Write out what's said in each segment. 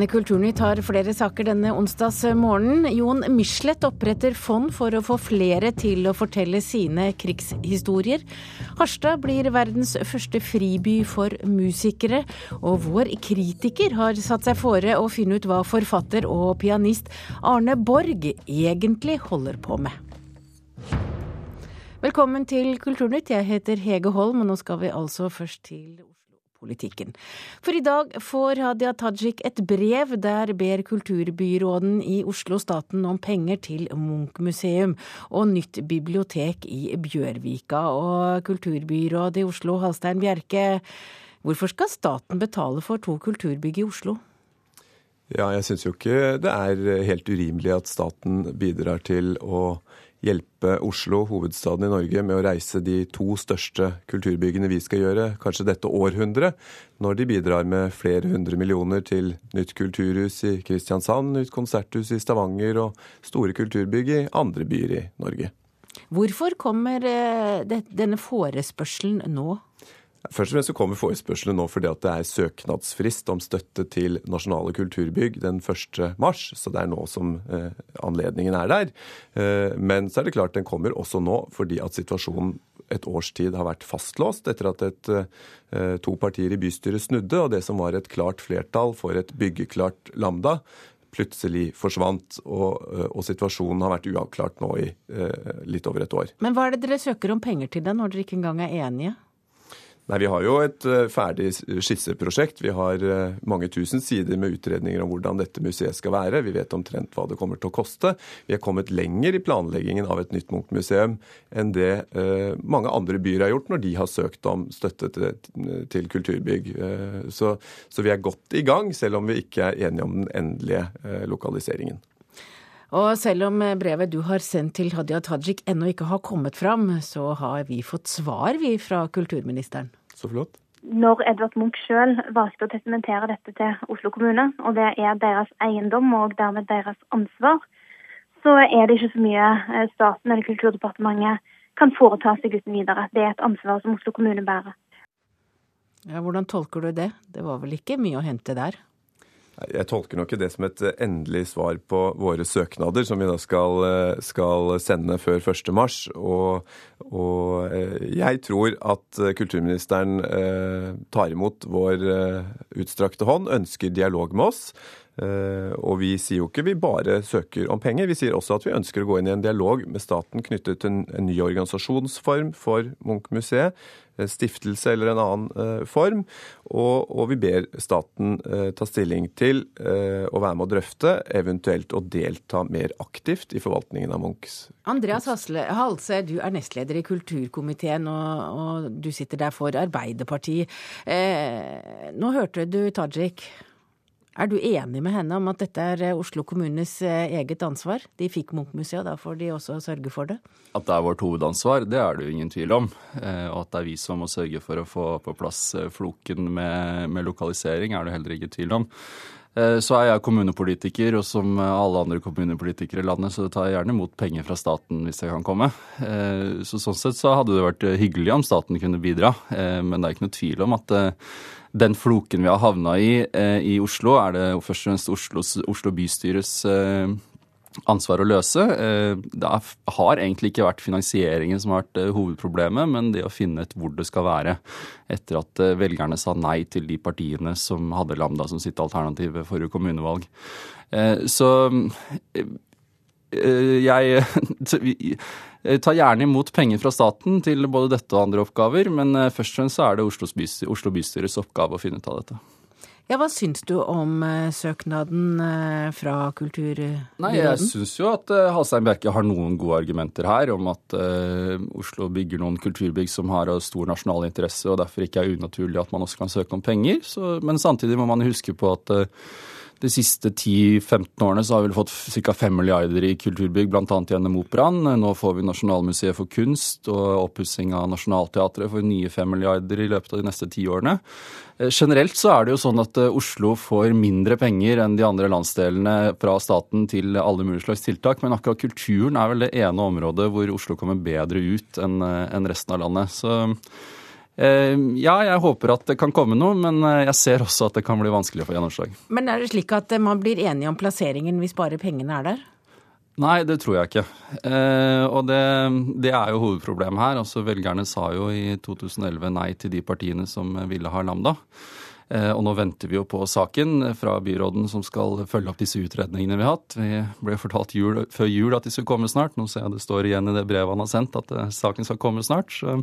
Men Kulturnytt har flere saker denne onsdags morgenen. Jon Michelet oppretter fond for å få flere til å fortelle sine krigshistorier. Harstad blir verdens første friby for musikere. Og vår kritiker har satt seg fore å finne ut hva forfatter og pianist Arne Borg egentlig holder på med. Velkommen til Kulturnytt. Jeg heter Hege Holm, og nå skal vi altså først til politikken. For i dag får Hadia Tajik et brev der ber kulturbyråden i Oslo staten om penger til Munch-museum og nytt bibliotek i Bjørvika. Og kulturbyrådet i Oslo, Halstein Bjerke, hvorfor skal staten betale for to kulturbygg i Oslo? Ja, jeg syns jo ikke det er helt urimelig at staten bidrar til å hjelpe Oslo, hovedstaden i Norge, med å reise de to største kulturbyggene vi skal gjøre, kanskje dette århundret, når de bidrar med flere hundre millioner til nytt kulturhus i Kristiansand, nytt konserthus i Stavanger og store kulturbygg i andre byer i Norge. Hvorfor kommer eh, denne forespørselen nå? Først og fremst så kommer forespørselen nå fordi at det er søknadsfrist om støtte til nasjonale kulturbygg den 1. mars, så det er nå som eh, anledningen er der. Eh, men så er det klart den kommer også nå fordi at situasjonen et års tid har vært fastlåst etter at et, eh, to partier i bystyret snudde, og det som var et klart flertall for et byggeklart Lambda, plutselig forsvant, og, eh, og, situasjonen har vært uavklart nå i eh, litt over et år. Men hva er det dere søker om penger til da, når dere ikke engang er enige? Nei, Vi har jo et eh, ferdig skisseprosjekt. Vi har eh, mange tusen sider med utredninger om hvordan dette museet skal være. Vi vet omtrent hva det kommer til å koste. Vi er kommet lenger i planleggingen av et nytt Munch-museum enn det eh, mange andre byer har gjort når de har søkt om støtte til, kulturbygg. Så, så vi er godt i gang, selv om vi ikke er enige om den endelige lokaliseringen. Og selv om brevet du har sendt til Hadia Tajik ennå ikke har kommet fram, så har vi fått svar, vi, fra kulturministeren. Så flott. Når Edvard Munch sjøl valgte å testamentere dette til Oslo kommune, og det er deres eiendom og dermed deres ansvar, så er det ikke så mye eh, staten eller Kulturdepartementet kan foreta seg uten videre. Det er et ansvar som Oslo kommune bærer. Ja, hvordan tolker du det? Det var vel ikke mye å hente der? Jeg tolker nok det som et endelig svar på våre søknader, som vi da skal, skal sende før 1.3. Og, og eh, jeg tror at kulturministeren eh, tar imot vår eh, utstrakte hånd, ønsker dialog med oss. Og vi sier jo ikke vi bare søker om penger, vi sier også at vi ønsker å gå inn i en dialog med staten knyttet til en ny organisasjonsform for Munch-museet stiftelse eller en annen eh, form. Og, og vi ber staten eh, ta stilling til eh, å være med å drøfte, eventuelt å delta mer aktivt i forvaltningen av Munchs Andreas Hasle, Halse, du er nestleder i kulturkomiteen, og, og du sitter der for Arbeiderpartiet. Eh, nå hørte du Tajik. Er du enig med henne om at dette er eh, Oslo kommunes eh, eget ansvar? De fikk Munch-museet, da får de også sørge for det? At det er vårt hovedansvar, det er det jo ingen tvil om. Eh, og at det er vi som må sørge for å få på plass floken med, med lokalisering, er det heller ikke tvil om. Så er jeg kommunepolitiker, og som alle andre kommunepolitikere i landet, så tar jeg gjerne imot penger fra staten hvis jeg kan komme. Så sånn sett så hadde det vært hyggelig om staten kunne bidra, men det er ikke noe tvil om at den floken vi har havna i eh, i Oslo, er det først og fremst Oslos, Oslo bystyrets eh, ansvar å løse. Eh, det har egentlig ikke vært finansieringen som har vært eh, hovedproblemet, men det å finne ut hvor det skal være. Etter at eh, velgerne sa nei til de partiene som hadde Lambda som sitt alternativ ved forrige kommunevalg. Så jeg tar gjerne imot penger fra staten til både dette og andre oppgaver, men først og fremst er det Oslo, bystyres oppgave å finne ut av dette. Ja, Hva syns du om eh, søknaden fra Kulturbyråden? Nei, Jeg syns jo at Halstein Bjerke har noen gode argumenter her om at Oslo bygger noen kulturbygg som har stor nasjonal interesse, og derfor ikke er unaturlig at man også kan søke om penger. Så, men samtidig må man huske på at de siste 10-15 årene så har vi fått ca. 5 milliarder i kulturbygg, bl.a. gjennom Operaen. Nå får vi Nasjonalmuseet for kunst og oppussing av Nationaltheatret for nye 5 milliarder i løpet av de neste ti årene. Eh, generelt så er det jo sånn at eh, Oslo får mindre penger enn de andre landsdelene fra staten til alle mulige slags tiltak, men akkurat kulturen er vel det ene området hvor Oslo kommer bedre ut enn eh, resten av landet. Så Ja, jeg håper at det kan komme noe, men jeg ser også at det kan bli vanskelig å få gjennomslag. Men er det slik at man blir enige om plasseringen hvis bare pengene er der? Nei, det tror jeg ikke. Eh, og det, det, er jo hovedproblemet her. Altså, velgerne sa jo i 2011 nei til de partiene som ville ha Lambda. Eh, og nå venter vi jo på saken fra byråden som skal følge opp disse utredningene vi har hatt. Vi ble fortalt jul, før jul at de skulle komme snart. Nå ser jeg det står igjen i det brevet han har sendt at eh, saken skal komme snart. Så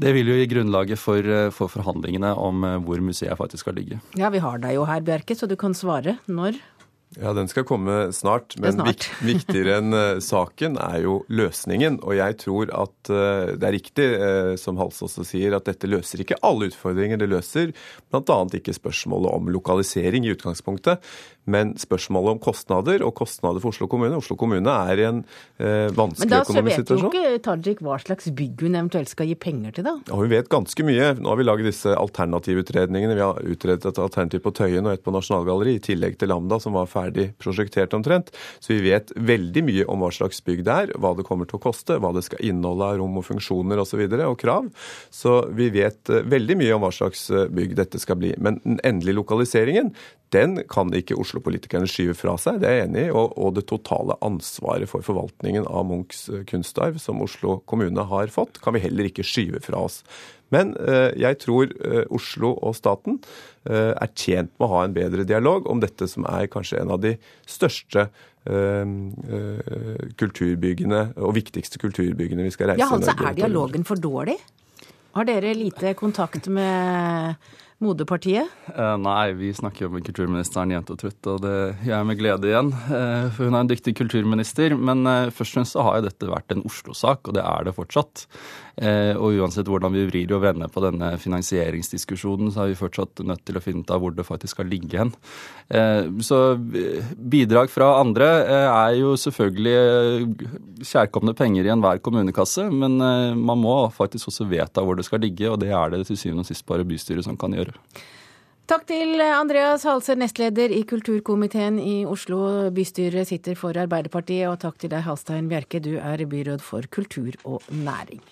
det vil jo gi grunnlaget for, eh, for forhandlingene om eh, hvor museet faktisk skal ligge. Ja, vi har deg jo her, Bjerke, så du kan svare. Når? Ja, Den skal komme snart. Men snart. viktigere enn uh, saken er jo løsningen. Og jeg tror at uh, det er riktig, uh, som Hals også sier, at dette løser ikke alle utfordringer. Det løser bl.a. ikke spørsmålet om lokalisering i utgangspunktet. Men spørsmålet om kostnader og kostnader for Oslo kommune Oslo kommune er i en vanskelig økonomisk situasjon. Men da vet jo ikke Tajik hva slags bygg hun eventuelt skal gi penger til, da? Ja, Hun vet ganske mye. Nå har vi laget disse alternativutredningene. Vi har utredet et alternativ på Tøyen og et på Nasjonalgalleriet, i tillegg til Lambda, som var ferdig ferdig prosjektert omtrent. Så vi vet veldig mye om hva slags bygg det er, hva det kommer til å koste, hva det skal inneholde av rom og funksjoner osv. Og, så videre, og krav. Så vi vet eh, veldig mye om hva slags eh, bygg dette skal bli. Men den endelige lokaliseringen, den kan ikke Oslo-politikerne skyve fra seg, det er jeg enig i. Og, og, det totale ansvaret for forvaltningen av Munchs eh, kunstarv som Oslo kommune har fått, kan vi heller ikke skyve fra oss. Men eh, jeg tror eh, Oslo og staten eh, er tjent med å ha en bedre dialog om dette som er kanskje en av de største kulturbyggene og viktigste kulturbyggene vi skal reise Ja, altså Er dialogen for dårlig? Har dere lite kontakt med moderpartiet? Eh, nei, vi snakker jo med kulturministeren jevnt og trutt, og det gjør jeg med glede igjen. Eh, for hun er en dyktig kulturminister. Men eh, først og fremst så har jo dette vært en Oslo-sak, og det er det fortsatt. Eh, og uansett hvordan vi vrir og vender på denne finansieringsdiskusjonen, så er vi fortsatt nødt til å finne ut av hvor det faktisk skal ligge hen. Eh, så eh, bidrag fra andre er jo selvfølgelig kjærkomne penger i enhver kommunekasse, men man må faktisk også vedta hvor det skal ligge, og det er det til syvende og sist bare bystyret som kan gjøre. Takk til Andreas Halse, nestleder i kulturkomiteen i Oslo Bystyret sitter for Arbeiderpartiet. Og takk til deg, Halstein Bjerke, du er byråd for kultur og næring.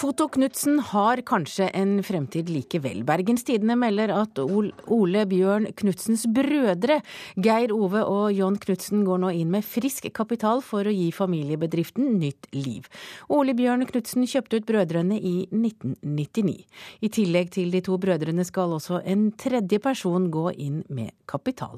Foto Knutsen har kanskje en fremtid likevel. Bergens Tidende melder at Ole Bjørn Knutsens brødre, Geir Ove og John Knutsen, går nå inn med frisk kapital for å gi familiebedriften nytt liv. Ole Bjørn Knutsen kjøpte ut brødrene i 1999. I tillegg til de to brødrene skal også en tredje person gå inn med kapital.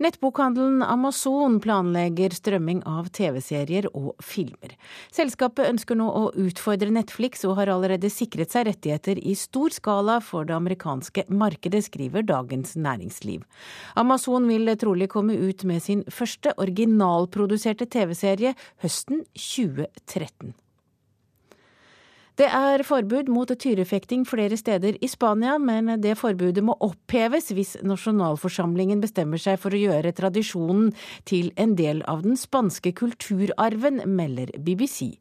Nettbokhandelen Amazon planlegger strømming av TV-serier og filmer. Selskapet ønsker nå å utfordre Netflix, og har allerede sikret seg rettigheter i stor skala for det amerikanske markedet, skriver Dagens Næringsliv. Amazon vil trolig komme ut med sin første originalproduserte TV-serie høsten 2013. Det er forbud mot tyrefekting flere steder i Spania, men det forbudet må oppheves hvis nasjonalforsamlingen bestemmer seg for å gjøre tradisjonen til en del av den spanske kulturarven, melder BBC.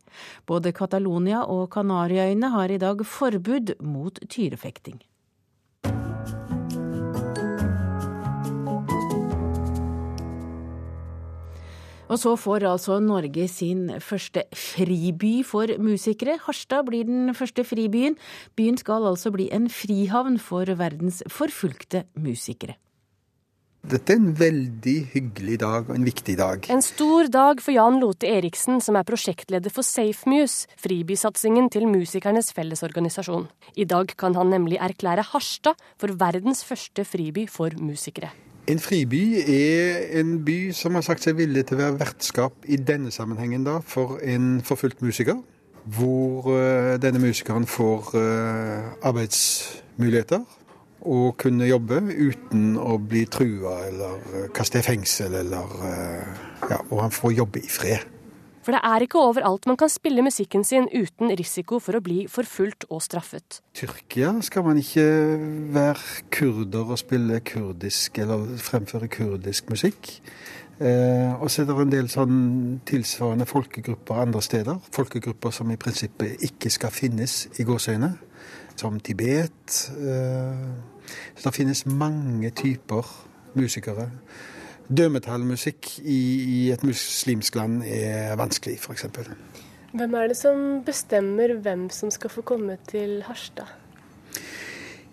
Både Catalonia og Kanariøyene har i dag forbud mot tyrefekting. Og så får altså Norge sin første friby for musikere. Harstad blir den første fribyen. Byen skal altså bli en frihavn for verdens forfulgte musikere. Dette er en veldig hyggelig dag og en viktig dag. En stor dag for Jan Lote Eriksen, som er prosjektleder for SafeMuse, fribysatsingen til Musikernes Fellesorganisasjon. I dag kan han nemlig erklære Harstad for verdens første friby for musikere. En friby er en by som har sagt seg villig til å være vertskap i denne sammenhengen da, for en forfulgt musiker. Hvor uh, denne musikeren får uh, arbeidsmuligheter og kunne jobbe uten å bli trua eller uh, kaste i fengsel eller ja, Og han får jobbe i fred. For det er ikke overalt man kan spille musikken sin uten risiko for å bli forfulgt og straffet. Tyrkia skal man ikke være kurder og spille kurdisk eller fremføre kurdisk musikk. Eh, og så er det en del sånn tilsvarende folkegrupper andre steder. Folkegrupper som i prinsippet ikke skal finnes i gåseøyne, som Tibet. Eh, så det finnes mange typer musikere Dødmetallmusikk i, i et muslimsk land er vanskelig, f.eks. Hvem er det som bestemmer hvem som skal få komme til Harstad?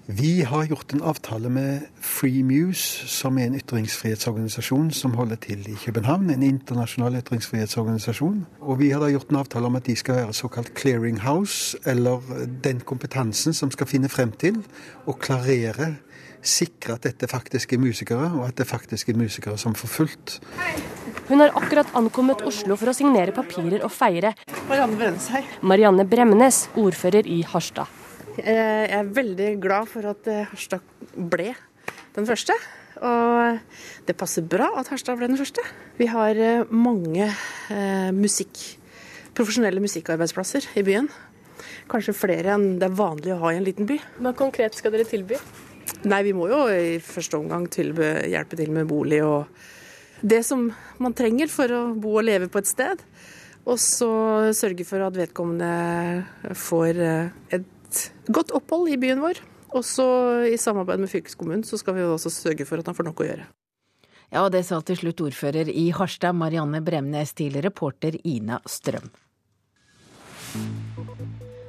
Vi har gjort en avtale med Free Muse, som er en ytringsfrihetsorganisasjon som holder til i København. En internasjonal ytringsfrihetsorganisasjon. Og vi har da gjort en avtale om at de skal være såkalt clearinghouse, eller den kompetansen som skal finne frem til og klarere sikre at dette faktisk er musikere, og at det faktisk er musikere som får fulgt. Hun har akkurat ankommet Oslo for å signere papirer og feire. Marianne Bremnes her. Marianne Bremnes, ordfører i Harstad. Jeg er veldig glad for at eh, Harstad ble den første. Og det passer bra at Harstad ble den første. Vi har eh, mange eh, musikk, profesjonelle musikkarbeidsplasser i byen. Kanskje flere enn det er vanlig å ha i en liten by. Hva konkret skal dere tilby? Nei, vi må jo i første omgang tilbe, hjelpe til med bolig og det som man trenger for å bo og leve på et sted. Og så sørge for at vedkommende får eh, et godt opphold i byen vår. Og så i samarbeid med fylkeskommunen så skal vi også sørge for at han får nok å gjøre. Ja, og det sa til slutt ordfører i Harstad, Marianne Bremnes, til reporter Ina Strøm.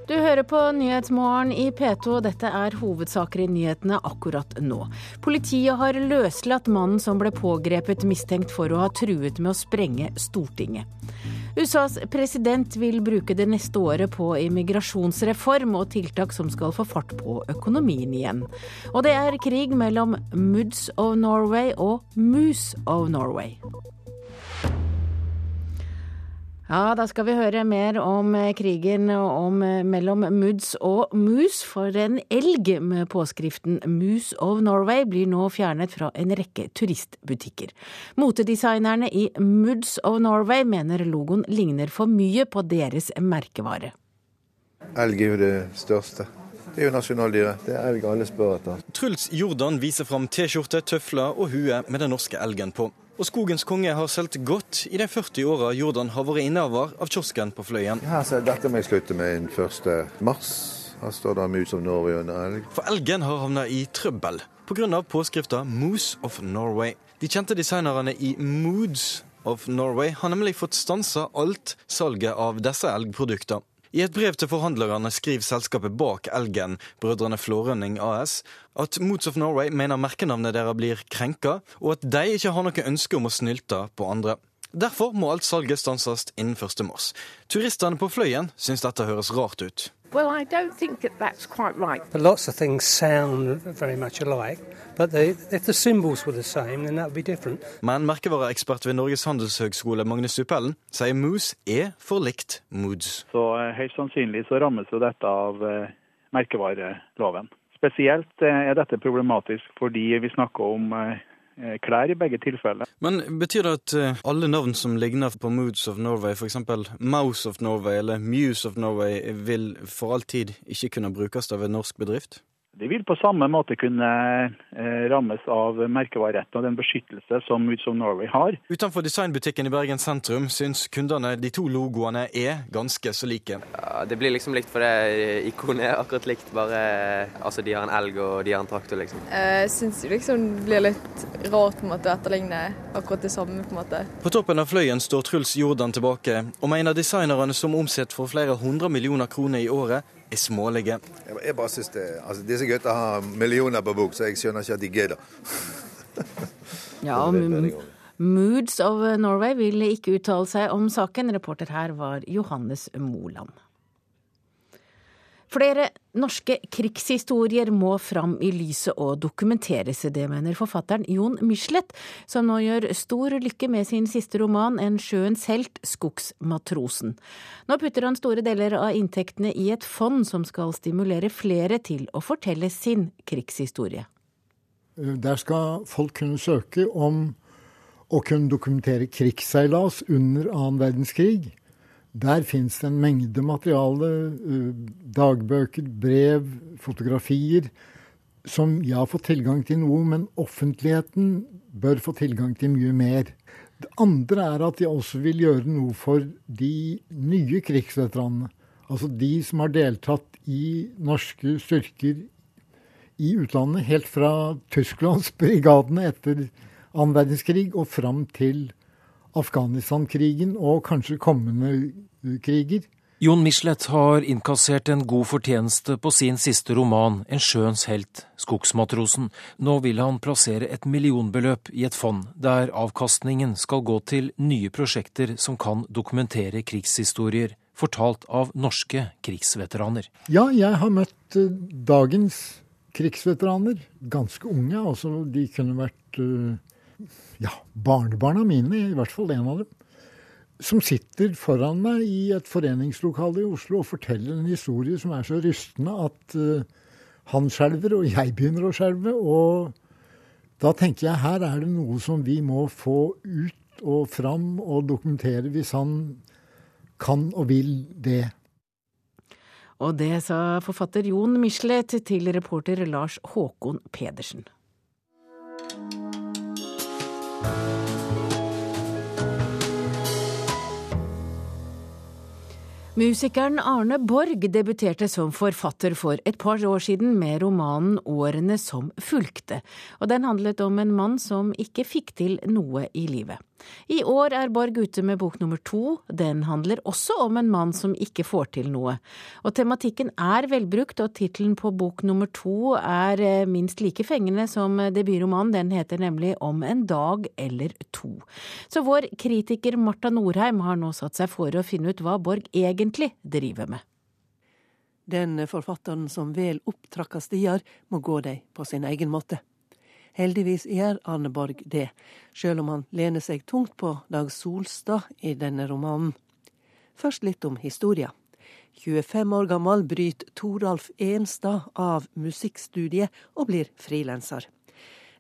Du hører på Nyhetsmorgen i P2. Dette er hovedsaker i nyhetene akkurat nå. Politiet har løslatt mannen som ble pågrepet mistenkt for å ha truet med å sprenge Stortinget. USAs president vil bruke det neste året på immigrasjonsreform og tiltak som skal få fart på økonomien igjen. Og det er krig mellom Moods of Norway og Moose of Norway. Ja, da skal vi høre mer om eh, krigen om, eh, mellom Moods og Moose. For en elg med påskriften Moose of Norway blir nå fjernet fra en rekke turistbutikker. Motedesignerne i Muds of Norway mener logoen ligner for mye på deres merkevare. Elg er jo det største. Det er jo nasjonaldyret. Det er elg alle spør etter. Truls Jordan viser fram T-skjorte, tøfler og hue med den norske elgen på. Og Skogens konge har solgt godt i de 40 åra Jordan har vært innehaver av kiosken på Fløyen. Ja, så dette må jeg slutte med den 1. mars. Her står det Moose of Norway under elg. For elgen har havna i trøbbel pga. påskrifta Moose of Norway. De kjente designerne i Moods of Norway har nemlig fått stansa alt salget av disse elgproduktene. I et brev til forhandlerne skriver selskapet bak Elgen, Brødrene Flårønning AS, at Moods of Norway mener merkenavnet deres blir krenka, og at de ikke har noe ønske om å snylte på andre. Derfor må alt salget stanses innen 1. mars. Turistene på Fløyen syns dette høres rart ut. Well, I don't think that that's quite right. But lots of things sound very much alike, but they, if the symbols were the same, then that would be different. Men merkevareekspert ved Norges handelshøgskole Magnus Suppellen sier Moose er for likt Moods. Så eh, Høyst sannsynlig så rammes jo dette av eh, merkevareloven. Spesielt eh, er dette problematisk fordi vi snakker om klær i begge tilfeller. Men betyr det at eh, alle navn som ligner på Moods of Norway, f.eks. Mouse of Norway eller Muse of Norway, vil for all tid ikke kunne brukes av en norsk bedrift? De vil på samme måte kunne eh, rammes av merkevareretten og den beskyttelse som Moods of Norway har. Utenfor designbutikken i Bergen sentrum syns kundene de to logoene er ganske så like. Ja, det blir liksom likt for det ikonet er akkurat likt, bare altså de har en elg og de har en traktor, liksom. Jeg syns liksom det blir litt rart på en måte å etterligne akkurat det samme, på en måte. På toppen av Fløyen står Truls Jordan tilbake, og mener designerne som omsetter for flere hundre millioner kroner i året, er smålige. Jeg bare synes det, altså Disse gutta har millioner på bok, så jeg skjønner ikke at de gidder. ja, Moods of Norway vil ikke uttale seg om saken. Reporter her var Johannes Moland. Flere norske krigshistorier må fram i lyset og dokumenteres. Det mener forfatteren Jon Michelet, som nå gjør stor lykke med sin siste roman, En sjøens helt, Skogsmatrosen. Nå putter han store deler av inntektene i et fond som skal stimulere flere til å fortelle sin krigshistorie. Der skal folk kunne søke om å kunne dokumentere krigsseilas under annen verdenskrig. Der fins det en mengde materiale, eh, dagbøker, brev, fotografier, som jeg har fått tilgang til noe, men offentligheten bør få tilgang til mye mer. Det andre er at jeg også vil gjøre noe for de nye krigsveteranene. Altså de som har deltatt i norske styrker i utlandet, helt fra Tysklandsbrigadene etter annen verdenskrig og fram til Afghanistan-krigen og kanskje kommende kriger. Jon Michelet har innkassert en god fortjeneste på sin siste roman, En sjøens helt, Skogsmatrosen. Nå vil han plassere et millionbeløp i et fond, der avkastningen skal gå til nye prosjekter som kan dokumentere krigshistorier, fortalt av norske krigsveteraner. Ja, jeg har møtt uh, dagens krigsveteraner. Ganske unge. altså De kunne vært uh, ja, barnebarna mine, i hvert fall en av dem som sitter foran meg i et foreningslokale i Oslo og forteller en historie som er så rystende at uh, han skjelver, og jeg begynner å skjelve. Og da tenker jeg her er det noe som vi må få ut og fram og dokumentere hvis han kan og vil det. Og det sa forfatter Jon Michelet til reporter Lars Håkon Pedersen. Musikeren Arne Borg debuterte som forfatter for et par år siden med romanen Årene som fulgte, og den handlet om en mann som ikke fikk til noe i livet. I år er Borg ute med bok nummer to. Den handler også om en mann som ikke får til noe. Og tematikken er velbrukt, og tittelen på bok nummer to er eh, minst like fengende som debutromanen. Den heter nemlig Om en dag eller to. Så vår kritiker Marta Norheim har nå satt seg for å finne ut hva Borg egentlig driver med. Den forfatteren som vel opptrakka stier, må gå dei på sin egen måte. Heldigvis gjør Arne Borg det, sjøl om han lener seg tungt på Dag Solstad i denne romanen. Først litt om historia. 25 år gammel bryter Toralf Enstad av musikkstudiet og blir frilanser.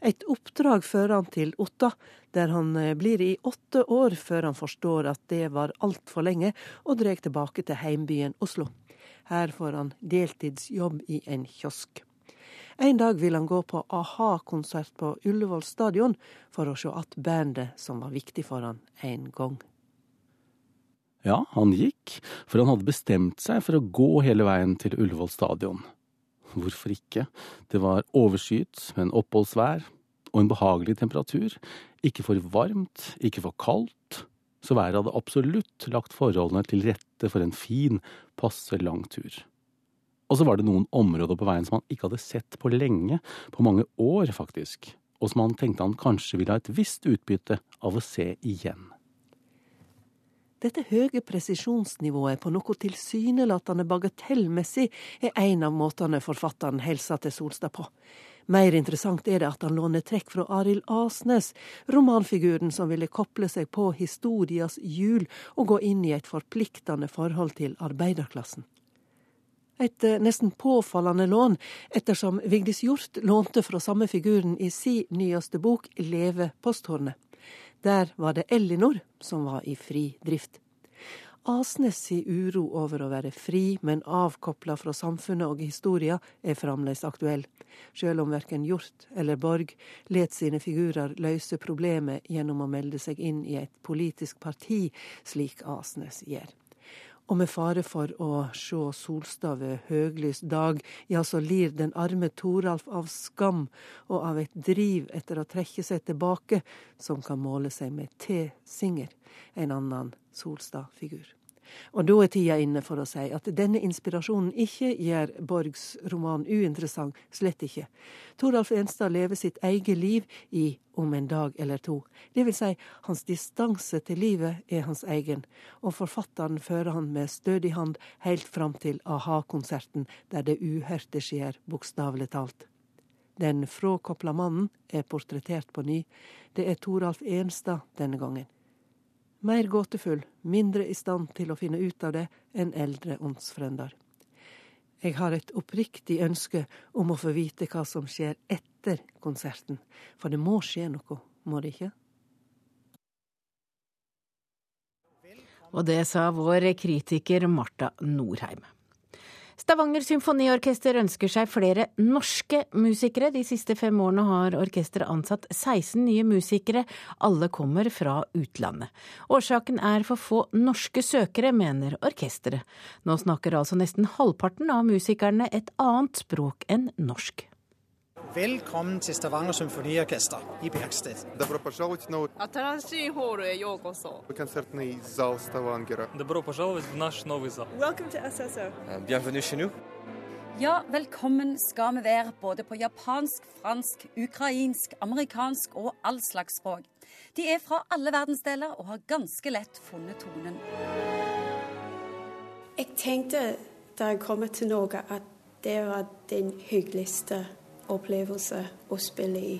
Et oppdrag fører han til Otta, der han eh, blir i åtte år før han forstår at det var altfor lenge, og drar tilbake til heimbyen Oslo. Her får han deltidsjobb i en kiosk. En dag vil han gå på a-ha-konsert på Ullevål stadion for å se att bandet som var viktig for han en gang. Ja, han gikk, for han hadde bestemt seg for å gå hele veien til Ullevål stadion. Hvorfor ikke? Det var overskyet en oppholdsvær og en behagelig temperatur. Ikke for varmt, ikke for kaldt. Så været hadde absolutt lagt forholdene til rette for en fin, passe lang tur. Og så var det noen områder på veien som han ikke hadde sett på lenge, på mange år faktisk, og som han tenkte han kanskje ville ha et visst utbytte av å se igjen. Dette høye presisjonsnivået på noe tilsynelatende bagatellmessig er en av måtene forfatteren hilser til Solstad på. Mer interessant er det at han låner trekk fra Arild Asnes, romanfiguren som ville koble seg på historias hjul og gå inn i et forpliktende forhold til arbeiderklassen. Et eh, nesten påfallende lån, ettersom Vigdis Hjort lånte fra samme figuren i si nyeste bok Leve posthornet. Der var det Ellinor som var i fri drift. Asnes si uro over å være fri, men avkopla fra samfunnet og historia, er fremdeles aktuell, sjøl om verken Hjort eller Borg let sine figurer løse problemet gjennom å melde seg inn i et politisk parti, slik Asnes gjør. Og med fare for å sjå Solstad ved høglys dag, ja, så lir den arme Toralf av skam og av et driv etter å trekke seg tilbake, som kan måle seg med T. Singer, en annen Solstad-figur. Og da er tida inne for å si at denne inspirasjonen ikke gjør Borgs roman uinteressant, slett ikke. Toralf Enstad lever sitt eget liv i Om en dag eller to. Det vil si, hans distanse til livet er hans egen, og forfatteren fører han med stødig hand helt fram til a-ha-konserten, der det uhørte skjer, bokstavelig talt. Den fråkopla mannen er portrettert på ny. Det er Toralf Enstad denne gangen mer gåtefull, mindre i stand til å finne ut av det enn eldre åndsfrender. Jeg har et oppriktig ønske om å få vite hva som skjer etter konserten, for det må skje noe, må det ikke? Og det sa vår kritiker Marta Norheim. Stavanger symfoniorkester ønsker seg flere norske musikere. De siste fem årene har orkesteret ansatt 16 nye musikere. Alle kommer fra utlandet. Årsaken er for få norske søkere, mener orkesteret. Nå snakker altså nesten halvparten av musikerne et annet språk enn norsk. Velkommen til Stavanger Symfoniorkester i Bergstedt. Добро пожаловать на Атарашii хору е йокосо. концертный зал Ставангера. Добро пожаловать в наш новый зал. Welcome to SSO. Bienvenue chez nous. Ja, velkommen skal vi være både på japansk, fransk, ukrainsk, amerikansk og all slags språk. De er fra alle verdensdeler og har ganske lett funnet tonen. Jeg tenkte da jeg kom til Norge at det var den hyggeligste opplevelse å spille i.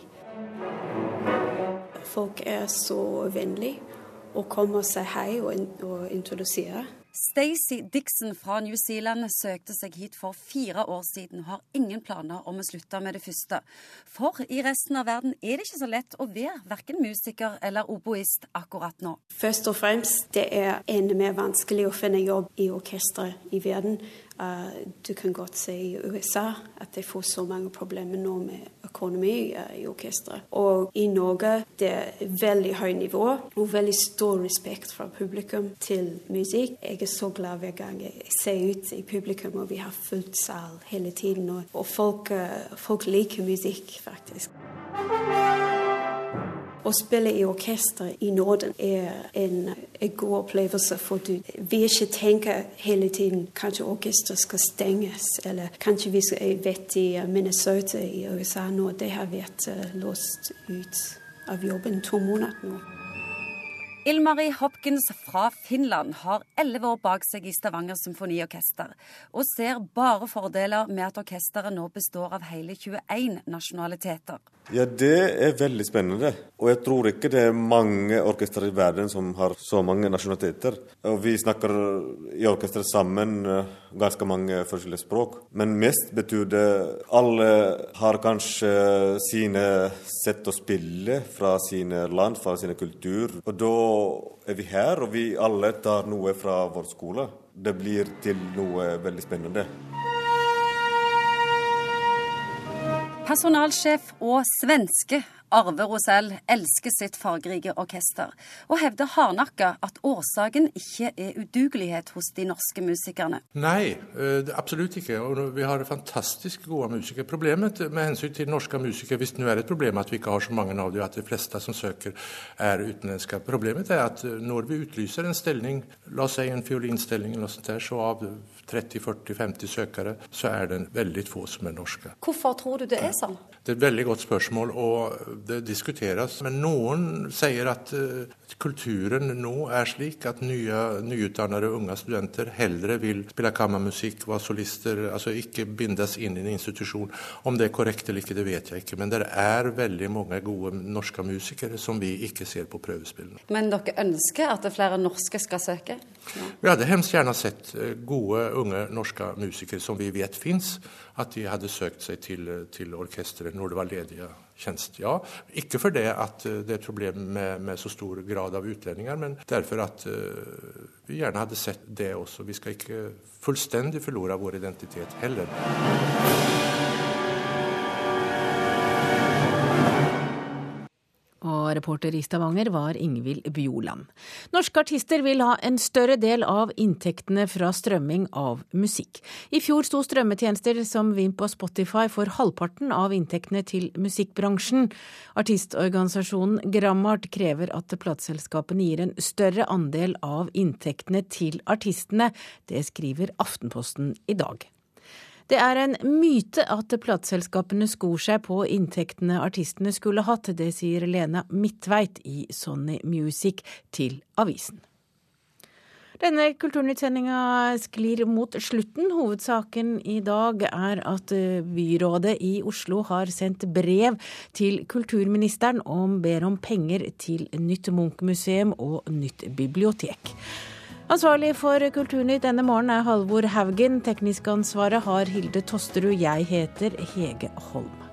Folk er så vennlige og kommer og sier hei og, og introduserer. Stacey Dixon fra New Zealand søkte seg hit for fire år siden og har ingen planer om å slutte med det første. For i resten av verden er det ikke så lett å være verken musiker eller oboist akkurat nå. Først og fremst det er enda mer vanskelig å finne jobb i orkestre i verden. Uh, du kan godt se i USA at de får så mange problemer nå med økonomi uh, i orkesteret. Og i Norge det er veldig høy nivå og veldig stor respekt fra publikum til musikk. Jeg er så glad hver gang jeg ser ut i publikum, og vi har fullt sal hele tiden. Og, folk, uh, folk liker musikk, faktisk. Å spille i orkester i Norden er en, en god opplevelse, for du vil ikke tenke hele tiden kanskje orkesteret skal stenges, eller kanskje vi skal vet i Minnesota i USA nå, det har vært uh, låst ut av jobben to måneder nå. Ilmari Hopkins fra Finland har elleve år bak seg i Stavanger Symfoniorkester, og ser bare fordeler med at orkesteret nå består av hele 21 nasjonaliteter. Ja, Det er veldig spennende. Og jeg tror ikke det er mange orkestre i verden som har så mange nasjonaliteter. Og vi snakker i orkesteret sammen ganske mange forskjellige språk. Men mest betyr det alle har kanskje sine sett å spille fra sine land, fra sine kultur. Og da er vi her, og vi alle tar noe fra vår skole. Det blir til noe veldig spennende. Personalsjef og svenske Arve Rosell elsker sitt fargerike orkester, og hevder hardnakka at årsaken ikke er udugelighet hos de norske musikerne. Nei, absolutt ikke. Og vi har fantastisk gode musikere. Problemet med hensyn til norske musikere, hvis det nå er et problem at vi ikke har så mange av dem, at de fleste som søker er utenlandske Problemet er at når vi utlyser en stilling, la oss si en fiolinstilling, eller sånt der, så av 30-40-50 søkere, så er det veldig få som er norske. Hvorfor tror du det er sånn? Det er et veldig godt spørsmål, og det diskuteres. Men noen sier at uh, kulturen nå er slik at nye, nyutdannede unge studenter heller vil spille kammermusikk, være solister, altså ikke bindes inn i en institusjon. Om det er korrekt eller ikke, det vet jeg ikke. Men det er veldig mange gode norske musikere som vi ikke ser på prøvespillene. Men dere ønsker at flere norske skal søke? Ja. Vi hadde hemst gjerne sett gode, unge norske musikere som vi vet fins, at de hadde søkt seg til, til orkesteret når det var ledige tjenester. Ja, ikke fordi at det er et problem med, med, så stor grad av utlendinger, men derfor at uh, vi gjerne hadde sett det også. Vi skal ikke fullstendig forlore vår identitet heller. Og reporter i Stavanger var Ingvild Bjoland. Norske artister vil ha en større del av inntektene fra strømming av musikk. I fjor sto strømmetjenester som Vimp og Spotify for halvparten av inntektene til musikkbransjen. Artistorganisasjonen Grammart krever at plateselskapene gir en større andel av inntektene til artistene. Det skriver Aftenposten i dag. Det er en myte at plateselskapene skor seg på inntektene artistene skulle hatt. Det sier Lena Midtveit i Sony Music til avisen. Denne kulturnyttsendinga sklir mot slutten. Hovedsaken i dag er at byrådet i Oslo har sendt brev til kulturministeren om ber om penger til nytt Munch-museum og nytt bibliotek. Ansvarlig for Kulturnytt denne morgenen er Halvor Haugen. Teknisk ansvaret har Hilde Tosterud. Jeg heter Hege Holm.